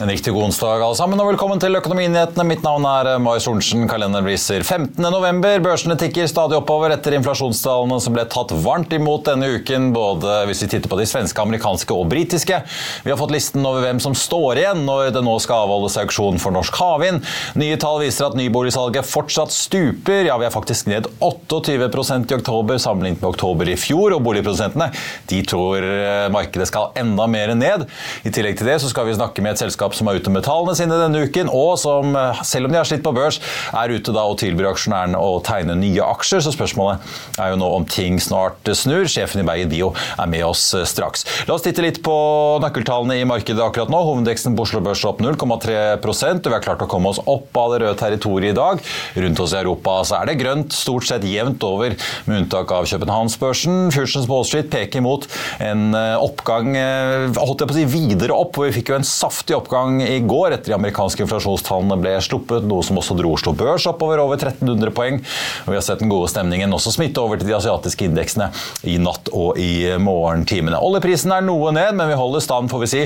En riktig god onsdag alle sammen, og velkommen til Økonominyhetene. Mitt navn er eh, Mai Sorensen. Kalenderen viser 15. november. Børsene tikker stadig oppover etter inflasjonstallene som ble tatt varmt imot denne uken, både hvis vi titter på de svenske, amerikanske og britiske. Vi har fått listen over hvem som står igjen når det nå skal avholdes auksjon for norsk havvind. Nye tall viser at nyboligsalget fortsatt stuper. Ja, vi er faktisk ned 28% i oktober sammenlignet med oktober i fjor, og boligprosentene de tror eh, markedet skal enda mer ned. I tillegg til det så skal vi snakke med et selskap selskap som er ute med tallene sine denne uken, og som, eh, selv om de har slitt på børs, er ute da og tilbyr aksjonærene å tegne nye aksjer. Så spørsmålet er jo nå om ting snart snur. Sjefen i Bergen Bio er med oss eh, straks. La oss titte litt på nøkkeltallene i markedet akkurat nå. Hovedindeksen på Oslo Børs opp 0,3 og vi har klart å komme oss opp av det røde territoriet i dag. Rundt oss i Europa så er det grønt stort sett jevnt over, med unntak av Københavnsbørsen. Fusions Wall Street peker mot en eh, oppgang holdt jeg på å si, videre opp, hvor vi fikk jo en saftig oppgang oppgang i går etter de amerikanske inflasjonstallene ble sluppet, noe som også dro Oslo Børs oppover over 1300 poeng. Og vi har sett den gode stemningen også smitte over til de asiatiske indeksene i natt og i morgentimene. Oljeprisen er noe ned, men vi holder stand får vi si,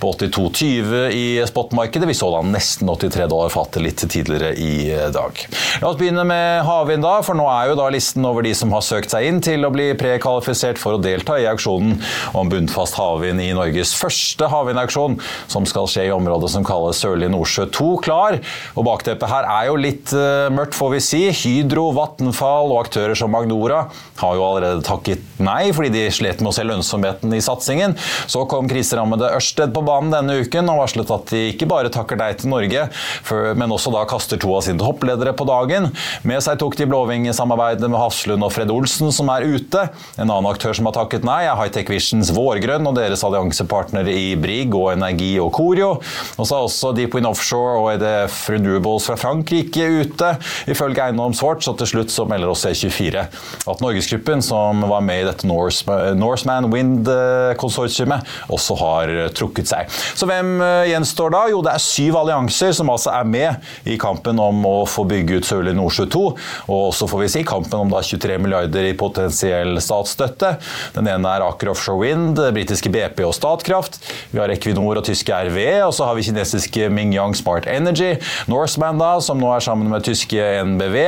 på 82,20 i spotmarkedet. Vi så da nesten 83 dollar fatet litt tidligere i dag. La oss begynne med havvind, da, for nå er jo da listen over de som har søkt seg inn til å bli prekvalifisert for å delta i auksjonen om bunnfast havvind i Norges første havvindauksjon, som skal skje i området som kalles Sørlige Nordsjø 2 klar. Og Bakteppet her er jo litt uh, mørkt, får vi si. Hydro, Vattenfall og aktører som Magnora har jo allerede takket nei fordi de slet med å se lønnsomheten i satsingen. Så kom kriserammede Ørsted på banen denne uken og varslet at de ikke bare takker nei til Norge, men også da kaster to av sine toppledere på dagen. Med seg tok de Blåvinge-samarbeidet med Hafslund og Fred Olsen, som er ute. En annen aktør som har takket nei, er Hightech Visions Vårgrønn og deres alliansepartnere i Brigg og Energi og Corio. Så er også Deep Wind Offshore og EDF Renewables fra Frankrike ute. Ifølge Eiendomswatch, og til slutt så melder også E24 at Norgesgruppen, som var med i dette Norseman Wind-konsortiumet, også har trukket seg. Så hvem eh, gjenstår da? Jo, det er syv allianser som altså er med i kampen om å få bygge ut Sørlige Nordsjø 2, og også får vi si kampen om da 23 milliarder i potensiell statsstøtte. Den ene er Aker Offshore Wind, britiske BP og Statkraft. Vi har Equinor og tyske RV og så har vi kinesiske Mingyang Smart Energy. Norseman, da, som nå er sammen med tyske NBV.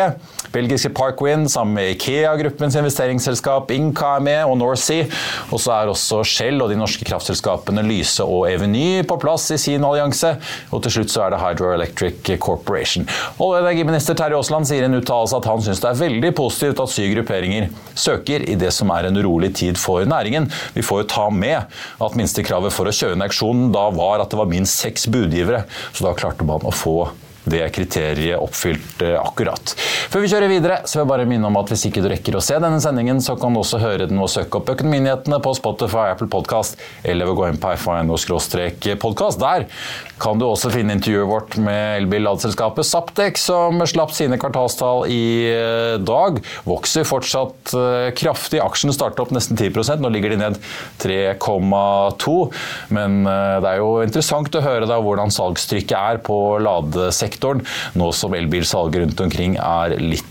Belgiske Parkwind sammen med Ikea-gruppens investeringsselskap Inca er med, og Northsea. Og så er også Shell og de norske kraftselskapene Lyse og Eveny på plass i sin allianse. Og til slutt så er det Hydroelectric Corporation. Olje- og energiminister Terje Aasland sier i en uttalelse at han syns det er veldig positivt at syv grupperinger søker i det som er en urolig tid for næringen. Vi får jo ta med at minstekravet for å kjøre en auksjon da var at det var minst seks budgivere, så da klarte man å få det kriteriet oppfylt akkurat. Før vi kjører videre, så vil jeg bare minne om at hvis ikke du rekker å se denne sendingen, så kan du også høre den og søke opp Økonominyhetene på Spotify, Apple Podcast eller ved å gå inn på fino-podkast. Der kan du også finne intervjuet vårt med elbil-ladeselskapet Saptek, som slapp sine kvartalstall i eh, dag. Vokser fortsatt eh, kraftig. Aksjen startet opp nesten 10% nå ligger de ned 3,2 Men eh, det er jo interessant å høre da hvordan salgstrykket er på ladesektoren, nå som elbilsalget rundt omkring er litt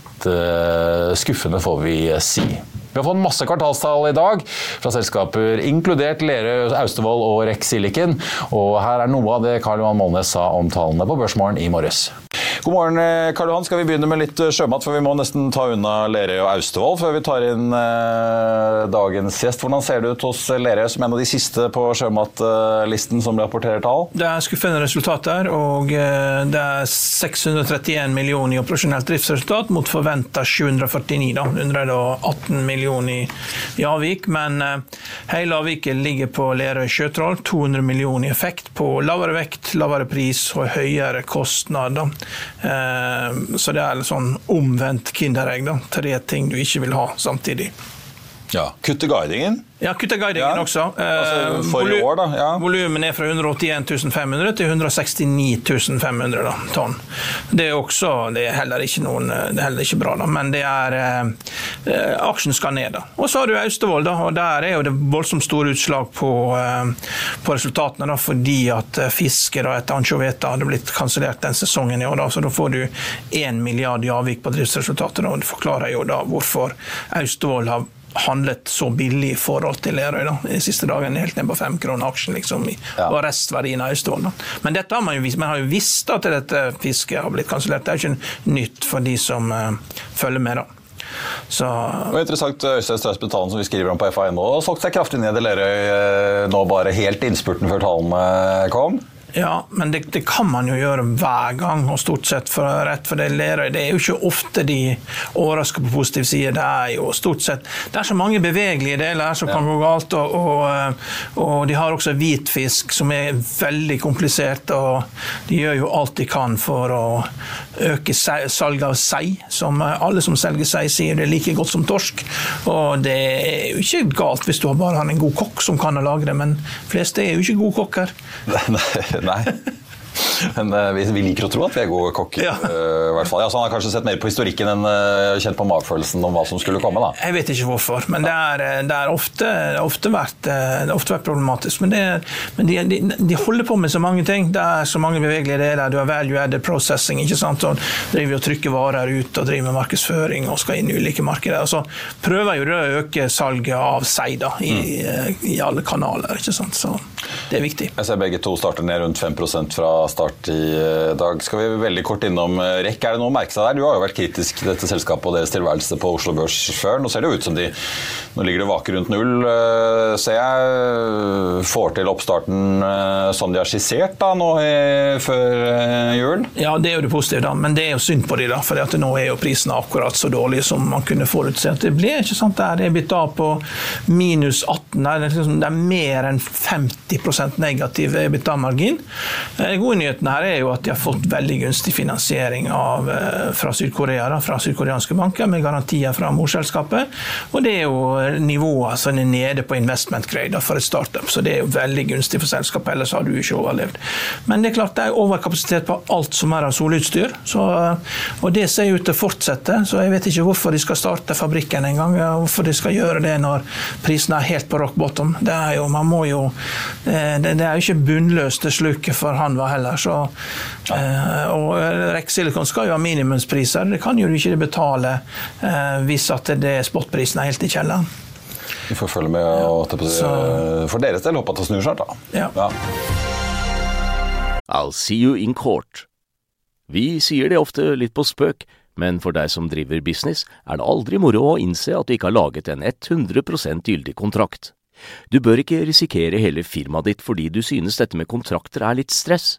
skuffende, får vi si. Vi har fått masse kvartalstall i dag fra selskaper inkludert Lerøy, Austevoll og Rex Silicon. Og her er noe av det Karl Johan Molnes sa om tallene på Børsmorgen i morges. God morgen, eh, Karl Johan. Skal vi begynne med litt eh, sjømat? For vi må nesten ta unna Lerøy og Austevoll før vi tar inn eh, dagens gjest. Hvordan ser det ut hos Lerøy som en av de siste på sjømatlisten som rapporterer tall? Det er skuffende resultater, og det er 631 millioner i operasjonelt driftsresultat mot forventa 749. da, 118 millioner i, i avvik. Men hele avviket ligger på Lerøy Sjøtroll. 200 millioner i effekt på lavere vekt, lavere pris og høyere kostnader. Eh, så det er en sånn omvendt kinderegg. da, Tre ting du ikke vil ha samtidig. Ja, Kutte guidingen? Ja, kutte guidingen ja. også. Altså, for i år, da. Ja. Volumet er fra 181 500 til 169 500 da, tonn. Det er også det er heller ikke, noen, det er heller ikke bra, da, men det er eh, eh Aksjen skal ned. da. Og så har du Austevoll, da, og der er jo det voldsomt store utslag på, eh, på resultatene. da, Fordi at fisket fiske da, etter ansjoveta hadde blitt kansellert den sesongen i år. da, Så da får du 1 milliard i avvik på driftsresultatet. og Det forklarer jo da hvorfor Austevoll har handlet så billig i forhold til Lerøy da, de siste dagene. Helt ned på fem kroner aksjen liksom, ja. og restverdien av Austevoll. Men dette har man jo visst. Man har jo visst at dette fisket har blitt kansellert. Det er ikke nytt for de som uh, følger med. da. Så... Det var interessant, Øystein Strauss Betalen, som vi skriver om på FA1 har solgt seg kraftig ned i Lerøy eh, nå bare helt innspurten før tallene kom. Ja, men det, det, kan man jo gjøre hver gang, og stort sett for rett for det Lerøy. Det er jo ikke ofte de overrasker på positiv side. Det er jo stort sett Det er så mange bevegelige deler som kan gå galt, og, og, eh, og, de har også hvitfisk, som er veldig komplisert, og de gjør jo alt de kan for å øke salget av sei, som alle som selger sei, sier det er like godt som torsk. Og det er jo ikke galt hvis du bare har en god kokk som kan lage det, men de fleste er jo ikke gode kokker. Nei. Men uh, vi, vi, liker å tro at vi er gode kokker. Ja. Uh, hvert fall. Ja, så han har kanskje sett mer på historikken enn uh, kjent på magefølelsen om hva som skulle komme? da. Jeg vet ikke hvorfor, men det det er ofte, ofte, har ofte vært problematisk. Men, er, men de, de, de, holder på med så mange ting. Det er så mange bevegelige deler. Du har value added processing. ikke sant? Og driver og trykker varer ut og driver med markedsføring og skal inn i ulike markeder. Og så prøver jo å øke salget av sei da, i, mm. i alle kanaler. ikke sant? Så det er viktig. Jeg ser begge to starter ned rundt 5 fra start i eh, dag. Skal vi veldig kort innom eh, REC. Er det noe å merke seg der? Du har jo vært kritisk til dette selskapet og deres tilværelse på Oslo Børs før. Nå ser det jo ut som de Nå ligger det vake rundt null, eh, ser jeg. Får til oppstarten som de har skissert da, nå før jul? Ja, det er jo det positive, da. Men det er jo synd på de da, for nå er jo prisene akkurat så dårlige som man kunne forutse at det ble. ikke sant? Det er blitt av på minus 18. Det er, liksom, det er mer enn 50 negativ EBITDA-margin. Gode nyhetene her er jo at de har fått veldig gunstig finansiering av, eh, fra Syd-Korea, fra sydkoreanske banker, med garantier fra morselskapet. Og det er jo nivået som er nede på investment grade for et startup, så det er jo veldig gunstig for selskapet, ellers har du ikke overlevd. Men det er klart det er overkapasitet på alt som er av solutstyr, så, eh, og det ser ut til å fortsette. Så jeg vet ikke hvorfor de skal starte fabrikken engang, hvorfor de skal gjøre det når prisene er helt på rock bottom. Det er jo, man må jo, det, det er jo ikke bunnløst det sluket for han var heller. Så, eh, og Rex Silicon skal jo ha minimumspriser. Det kan jo du ikke betale eh, hvis at det spotprisen er helt i kjelleren. Vi får følge med og så, for deres del håper at det snur snart, da. Ja. ja. I'll see you in court. Vi sier det ofte litt på spøk, men for deg som driver business, er det aldri moro å innse at du ikke har laget en 100 gyldig kontrakt. Du bør ikke risikere hele firmaet ditt fordi du synes dette med kontrakter er litt stress.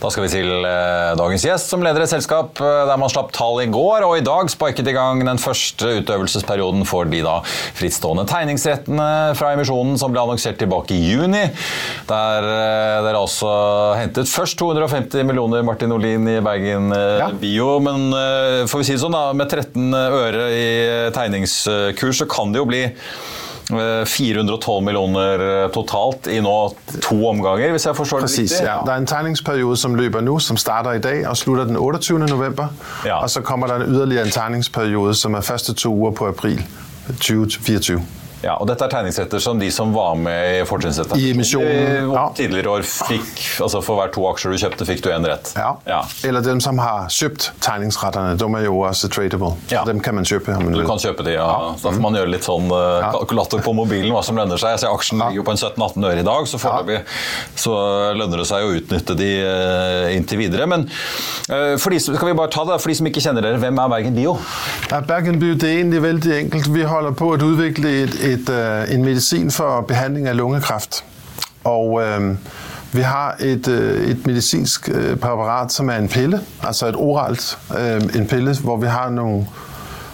Da skal vi til eh, dagens gjest, som leder et selskap eh, der man slapp tall i går, og i dag sparket i gang den første utøvelsesperioden for de da frittstående tegningsrettene fra emisjonen som ble annonsert tilbake i juni. Der eh, dere altså hentet først 250 millioner Martin Olin i Bergen ja. Bio, men får vi si det sånn, da, med 13 øre i tegningskurs så kan det jo bli 412 millioner eh, totalt i nå to omganger, hvis jeg forstår det riktig? Ja. Det er en tegningsperiode som løper nå, som starter i dag og slutter den 28. november. Ja. Og så kommer det en ytterligere en tegningsperiode som er første to uker på april 2024. Ja, og Dette er tegningsretter som de som var med i fortrinnsrettet I emisjonen. Ja. Tidligere år fikk, altså For hver to aksjer du kjøpte, fikk du én rett. Ja. ja. Eller dem som har kjøpt tegningsrettene. De er jo også tradable. Ja. Dem kan man kjøpe. Man du kan kjøpe de, ja. Da får man gjøre litt sånn uh, kalkulator på mobilen hva som lønner seg. Jeg ser Aksjen ligger jo på en 17-18 øre i dag, så foreløpig så lønner det seg å utnytte de uh, inntil videre. Men uh, for de, skal vi bare ta det, for de som ikke kjenner dere, hvem er Bergen Bio? Ja, Bergen Bio det er egentlig veldig enkelt. Vi holder på å utvikle et, et, øh, en medicin for behandling av lungekræft. Og øh, vi har et, øh, et, medicinsk øh, præparat, som er en pille, altså et oralt øh, en pille, hvor vi har nogle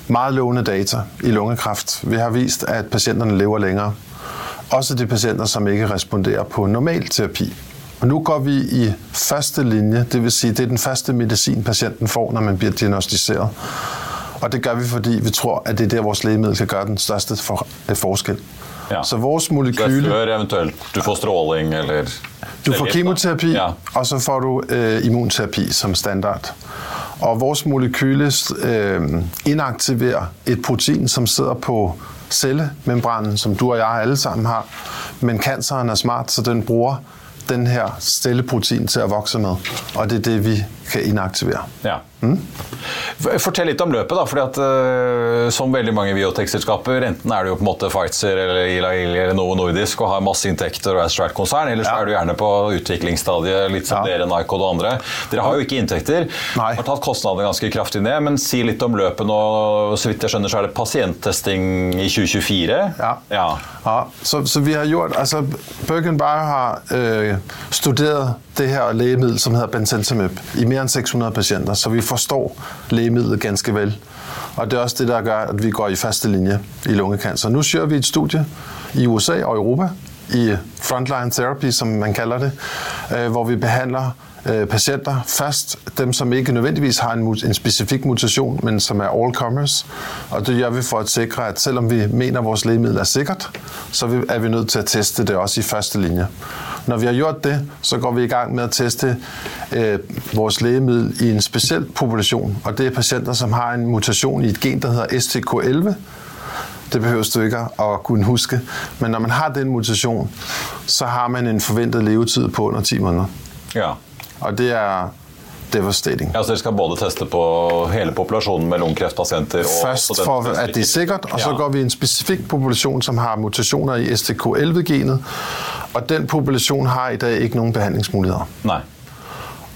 meget lovende data i lungekræft. Vi har vist, at patienterne lever længere. Også de patienter, som ikke responderer på normal terapi. Og nu går vi i første linje, det vil sige, det er den første medicin, patienten får, når man bliver diagnostiseret. Og det gør vi, fordi vi tror, at det er der, vores lægemiddel kan gøre den største for, forskel. Ja. Så vores molekyle... Før eventuelt du får stråling eller... Du får kemoterapi, ja. og så får du øh, immunterapi som standard. Og vores molekyle øh, inaktiverer et protein, som sidder på cellemembranen, som du og jeg alle sammen har. Men canceren er smart, så den bruger den her celleprotein til å vokse med. Og det er det vi inaktivere. Ja. Mm? Fortell litt om løpet. da, fordi at uh, Som veldig mange biotekselskaper, enten er du jo på en måte Pfizer eller Ila Ili eller Novo Nordisk og har masse inntekter og er Strat-konsern, eller så ja. er du gjerne på utviklingsstadiet, litt som ja. dere, Nike og andre. Dere har jo ikke inntekter. Nei. Har tatt kostnadene ganske kraftig ned, men si litt om løpet nå. Så vidt jeg skjønner, så er det pasienttesting i 2024? Ja. ja. ja. Så, så, vi har gjort altså Bergen Bayer har øh, studert det her lægemiddel som heter Benzentamib i mer enn 600 patienter, så vi forstår lægemidlet ganske vel. Og det er også det, der gør, at vi går i faste linje i lungekancer. Nu kjører vi et studie i USA og Europa, i frontline therapy, som man kalder det, øh, hvor vi behandler øh, patienter først, dem som ikke nødvendigvis har en, en specifik mutation, men som er all comers. Og det gjør vi for at sikre at selvom vi mener at vores lægemiddel er sikkert, så er vi nødt til at teste det også i første linje. Når vi har gjort det, så går vi i gang med å teste øh, vores lægemiddel i en spesiell populasjon. Og det er pasienter som har en mutasjon i et gen der heter STK11. Det behøver du ikke å kunne huske. Men når man har den mutasjonen, så har man en forventet levetid på under 10 måneder. Ja. Og det er devastating. Ja, så Dere skal både teste på hele populasjonen med lungekreftpasienter? Først for at det er sikkert, og så ja. går vi i en spesifikk populasjon som har mutasjoner i STK11-genet. Og den population har i dag ikke noen behandlingsmuligheter. Nej.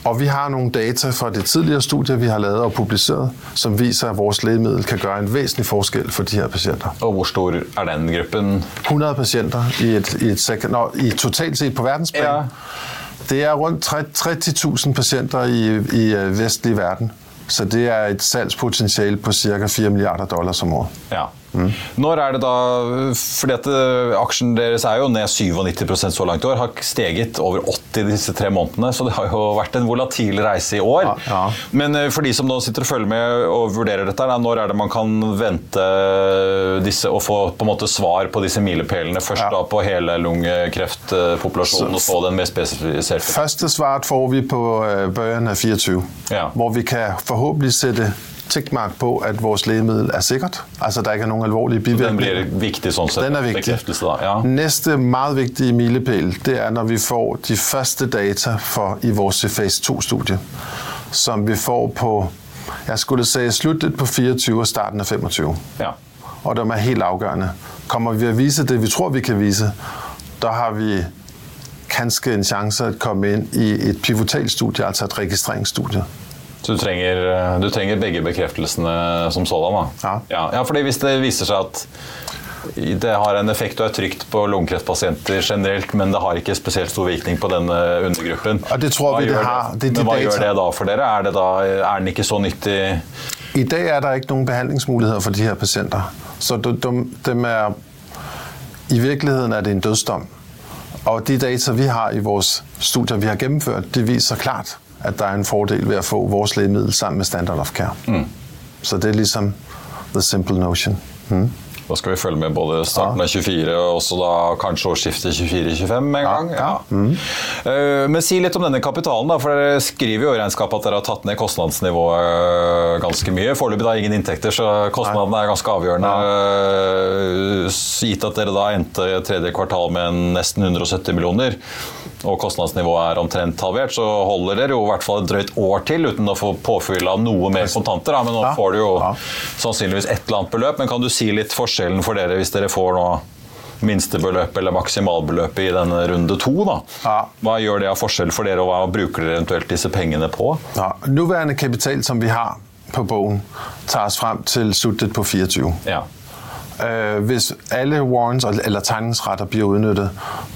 Og vi har noen data fra det tidligere studiet vi har lavet og publiceret, som viser at vores lægemiddel kan gjøre en væsentlig forskel for de her patienter. Og Hvor stor er den gruppen? 100 patienter i, et, i, et second, no, i totalt sett på verdensplan. Ja. Det er rundt 30.000 patienter i, i øh, vestlig verden. Så det er et salgspotentiale på ca. 4 milliarder dollars om året. Ja. Mm. Når er det da fordi at eh, Aksjen deres er jo ned 97% så langt i år. Har steget over 80 disse tre månedene. Så det har jo vært en volatil reise i år. Ja, ja. Men eh, for de som nå sitter og følger med og vurderer dette, da, når er det man kan vente disse, og få på en måte svar på disse milepælene? Først ja. da på hele lungekreftpopulasjonen, og så den mer spesifiserte? Første svaret får vi på bøyen av 24, hvor vi kan forhåpentlig sette tikkmark på at vores lægemiddel er sikkert. Altså der ikke er noen alvorlige bivirkninger. Den blir viktig sånn sett. Den er viktig. Ja. Neste meget viktige milepæl det er når vi får de første data for, i vores fase 2-studie, som vi får på jeg skulle si sluttet på 24 og starten av 25. Ja. Og de er helt avgjørende. Kommer vi å vise det vi tror vi kan vise, da har vi kanskje en sjanse å komme inn i et pivotalstudie, altså et registreringsstudie. Så du trenger, du trenger begge bekreftelsene som sådan? da? Ja. ja. ja fordi hvis det viser seg at det har en effekt og er trygt på lungekreftpasienter generelt, men det har ikke spesielt stor virkning på denne undergruppen. Ja, det tror Hva vi det har. Det det, men hva data. gjør det da for dere? Er, det da, er den ikke så nyttig? I dag er det ikke noen behandlingsmuligheter for de her pasienter. Så de, de, de er, i virkeligheten er det en dødsdom. Og de data, vi har i vores studier, vi har gjennomført, det viser klart, at der er en fordel ved at få vores lægemiddel sammen med standard of care. Mm. Så det er ligesom the simple notion. Mm. Da skal vi følge med både starten av 24 og også da kanskje årsskiftet 24-25 en gang. ja. Eh, Men si litt om denne kapitalen, da, for dere skriver jo i regnskapet at dere har tatt ned kostnadsnivået eh, ganske mye. Foreløpig da ingen inntekter, så kostnadene er ganske avgjørende. Gitt at dere da endte tredje kvartal med nesten 170 millioner, og kostnadsnivået er omtrent halvert, så holder dere jo i hvert fall et drøyt år til uten å få påfyll av noe mer kontanter. Da. Men nå får du jo sannsynligvis et eller annet beløp. Men kan du si litt forskjellen for dere hvis dere får nå minstebeløpet eller maksimalbeløpet i denne runde to? da? Ja. Hva gjør det av forskjell for dere, og hva bruker dere eventuelt disse pengene på? Ja, nuværende kapital, som vi har på bogen, tar oss frem til sluttet på 24. Ja. Øh, hvis alle warrants eller tegningsretter bliver udnyttet,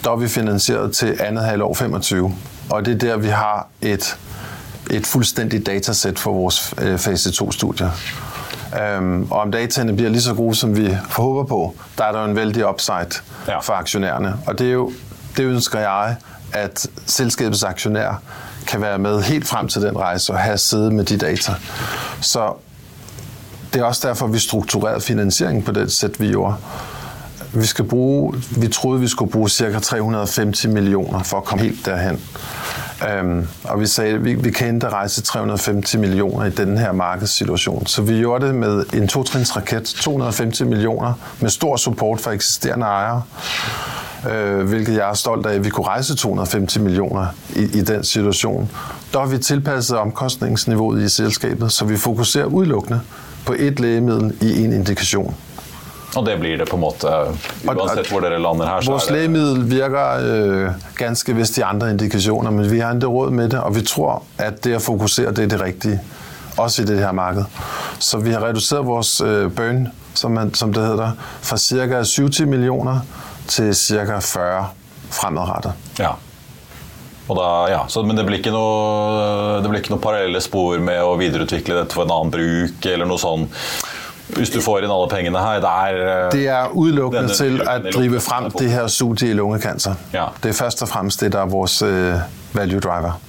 der er vi finansieret til andet halvår 25. Og det er der, vi har et, et fuldstændigt datasæt for vores øh, fase 2-studier. Øhm, og om dataene bliver lige så gode, som vi håber på, der er der jo en vældig upside Ja. for aktionærerne. Og det, er jo, det ønsker jeg, at selskabets aktionær kan være med helt frem til den rejse og have siddet med de data. Så det er også derfor, vi strukturerede finansieringen på det sæt, vi gjorde. Vi, skal bruge, vi troede, vi skulle bruge ca. 350 millioner for at komme helt derhen. Um, og vi sagde, vi, vi kan ikke rejse 350 millioner i denne her markedssituation. Så vi gjorde det med en to-trins raket, 250 millioner, med stor support fra eksisterende ejere. Øh, hvilket jeg er stolt af, at vi kunne rejse 250 millioner i, i den situation. Der har vi tilpasset omkostningsniveauet i selskabet, så vi fokuserer udelukkende på et lægemiddel i en indikation. Og det blir det på en måte Uansett hvor dere lander her, Vores lægemiddel virker øh, ganske vist i andre indikationer, men vi har ikke råd med det, og vi tror, at det at fokusere, det er det rigtige. Også i det her marked. Så vi har reduceret vores øh, burn, som, som det hedder, fra ca. 70 millioner til ca. 40 fremadrettet. Ja. Og da, ja, så, men det blir, ikke noe, det blir ikke noe parallelle spor med å videreutvikle dette for en annen bruk, eller noe sånn Hvis du får inn alle pengene her, det er eh, Det er utelukkende til å drive frem det her i lungekancer. Ja. Det er først og fremst det, der er vores øh, value driver.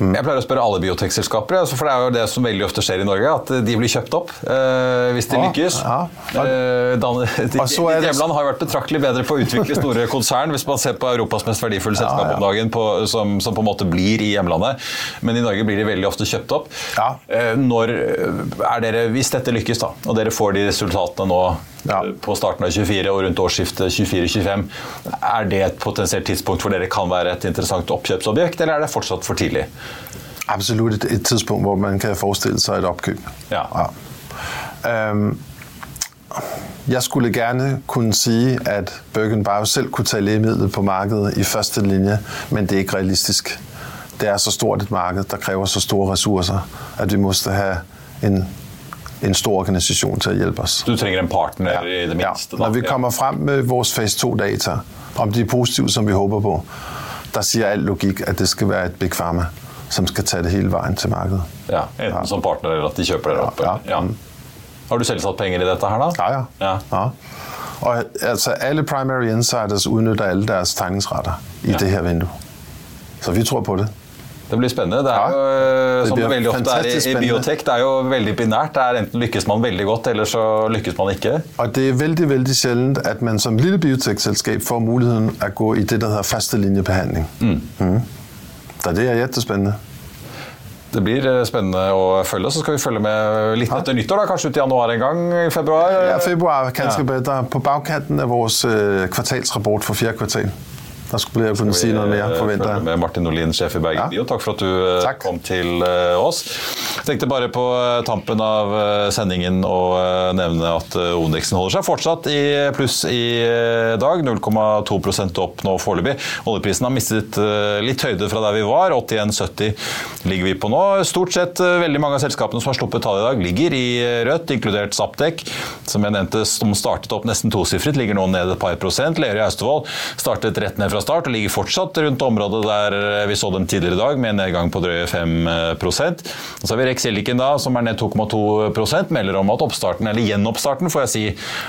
Jeg pleier å spørre alle biotekselskaper, for det er jo det som veldig ofte skjer i Norge, at de blir kjøpt opp eh, hvis de Ja, lykkes. ja. Eh, så er ditt hjemland har vært betraktelig bedre på å utvikle store konsern, hvis man ser på Europas mest verdifulle selskap ja. om dagen, på, som, som på en måte blir i hjemlandet. Men i Norge blir de veldig ofte kjøpt opp. Ja. Eh, når er dere, Hvis dette lykkes, da, og dere får de resultatene nå Ja. på starten av 24 og rundt årsskiftet 24-25, er det et potensielt tidspunkt hvor dere kan være et interessant oppkjøpsobjekt, eller er det fortsatt for tidlig? Absolutt et, et tidspunkt, hvor man kan forestille seg et oppkjøp. Ja. Ja. Um, jeg skulle gerne kunne sige, at Bergen Bio selv kunne ta lægemidlet på markedet i første linje, men det er ikke realistisk. Det er så stort et marked, der krever så store ressurser at vi måtte ha en, en stor organisasjon til å hjelpe oss. Du trenger en partner i det minste. Ja. Når vi kommer frem med vores fase 2-data, om de er positive, som vi håper på, der sier all logikk at det skal være et big pharma, som skal ta det hele veien til markedet. Ja, Enten Ja. som partner eller at de kjøper dere opp. Ja, ja. Mm. Har du selv satt penger i dette her, da? Ja, ja. Ja. ja. Og altså, alle primary insiders utnytter alle deres tegningsretter i Ja. det her vinduet. Så vi tror på det. Det blir spennende. Det er jo, ja. Det som det veldig ofte er i, i biotek, det er jo veldig binært. Det er Enten lykkes man veldig godt, eller så lykkes man ikke. Og det er veldig veldig sjældent, at man som lille biotech-selskab får muligheten å gå i det, der hedder fastelinjebehandling. Mm. Det er det er kjempespennende. Det blir eh, spennende å følge. Så skal vi følge med litt etter nyttår, da, kanskje ut i januar en gang i februar. Ja, februar kanskje Ja. bedre. På bagkanten av vores øh, kvartalsrapport for fjerde kvartal. Der skulle jeg kunne si noe mer, på vinteren. Med Martin Olin, sjef i Bergen. Bio. Takk for at du eh, Takk. kom til eh, oss. Jeg tenkte bare på eh, tampen av sendingen å nevne at eh, holder seg fortsatt i pluss i dag. 0,2% opp nå foreløpig. Oljeprisen har mistet litt høyde fra der vi var. 81,70 ligger vi på nå. Stort sett veldig mange av selskapene som har sluppet tall i dag, ligger i rødt, inkludert Saptek, som jeg nevnte, som startet opp nesten tosifret, ligger nå ned et par prosent. Lerøy Austevoll startet rett ned fra start og ligger fortsatt rundt området der eh, vi så dem tidligere i dag, med en nedgang på drøye 5% Og Så har vi Rex Silicon, da, som er ned 2,2% melder om at oppstarten, eller gjenoppstarten, får jeg si,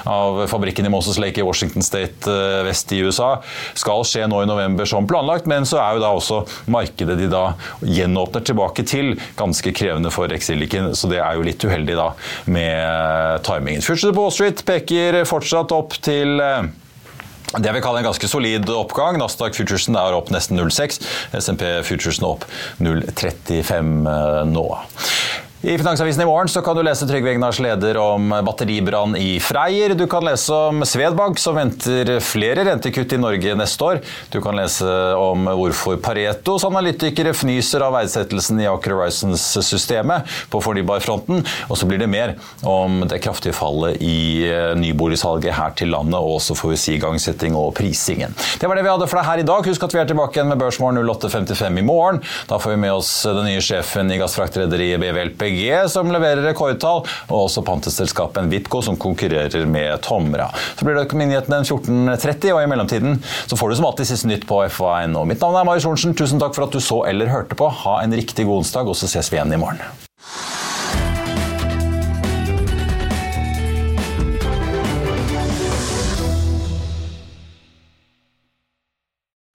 av fabrikken i Moses Lake i Washington State eh, vest i USA skal skje nå i november som planlagt, men så er jo da også markedet de da gjenåpner tilbake til ganske krevende for Rex Silicon, så det er jo litt uheldig da med timingen. Future på Wall Street peker fortsatt opp til eh, det vil kalle en ganske solid oppgang. Nasdaq Futuresen er opp nesten 0,6. SMP Futuresen opp 0,35 nå. I Finansavisen i morgen så kan du lese Trygve Egnars leder om batteribrann i Freyr. Du kan lese om Svedbank som venter flere rentekutt i Norge neste år. Du kan lese om hvorfor Paretos analytikere fnyser av verdsettelsen i Aker Horizons-systemet på fornybarfronten. Og så blir det mer om det kraftige fallet i eh, nyboligsalget her til landet, og så får vi si igangsetting og prisingen. Det var det vi hadde for deg her i dag. Husk at vi er tilbake igjen med Børsmorgen 08.55 i morgen. Da får vi med oss den nye sjefen i gassfraktrederiet BV LPG, som leverer rekordtall, og også panteselskapet Vitco, som konkurrerer med Tomra. Så blir det Økonominyhetene 14.30, og i mellomtiden så får du som alltid siste nytt på FA1. Og mitt navn er Marius Thorensen. Tusen takk for at du så eller hørte på. Ha en riktig god onsdag, og så ses vi igjen i morgen.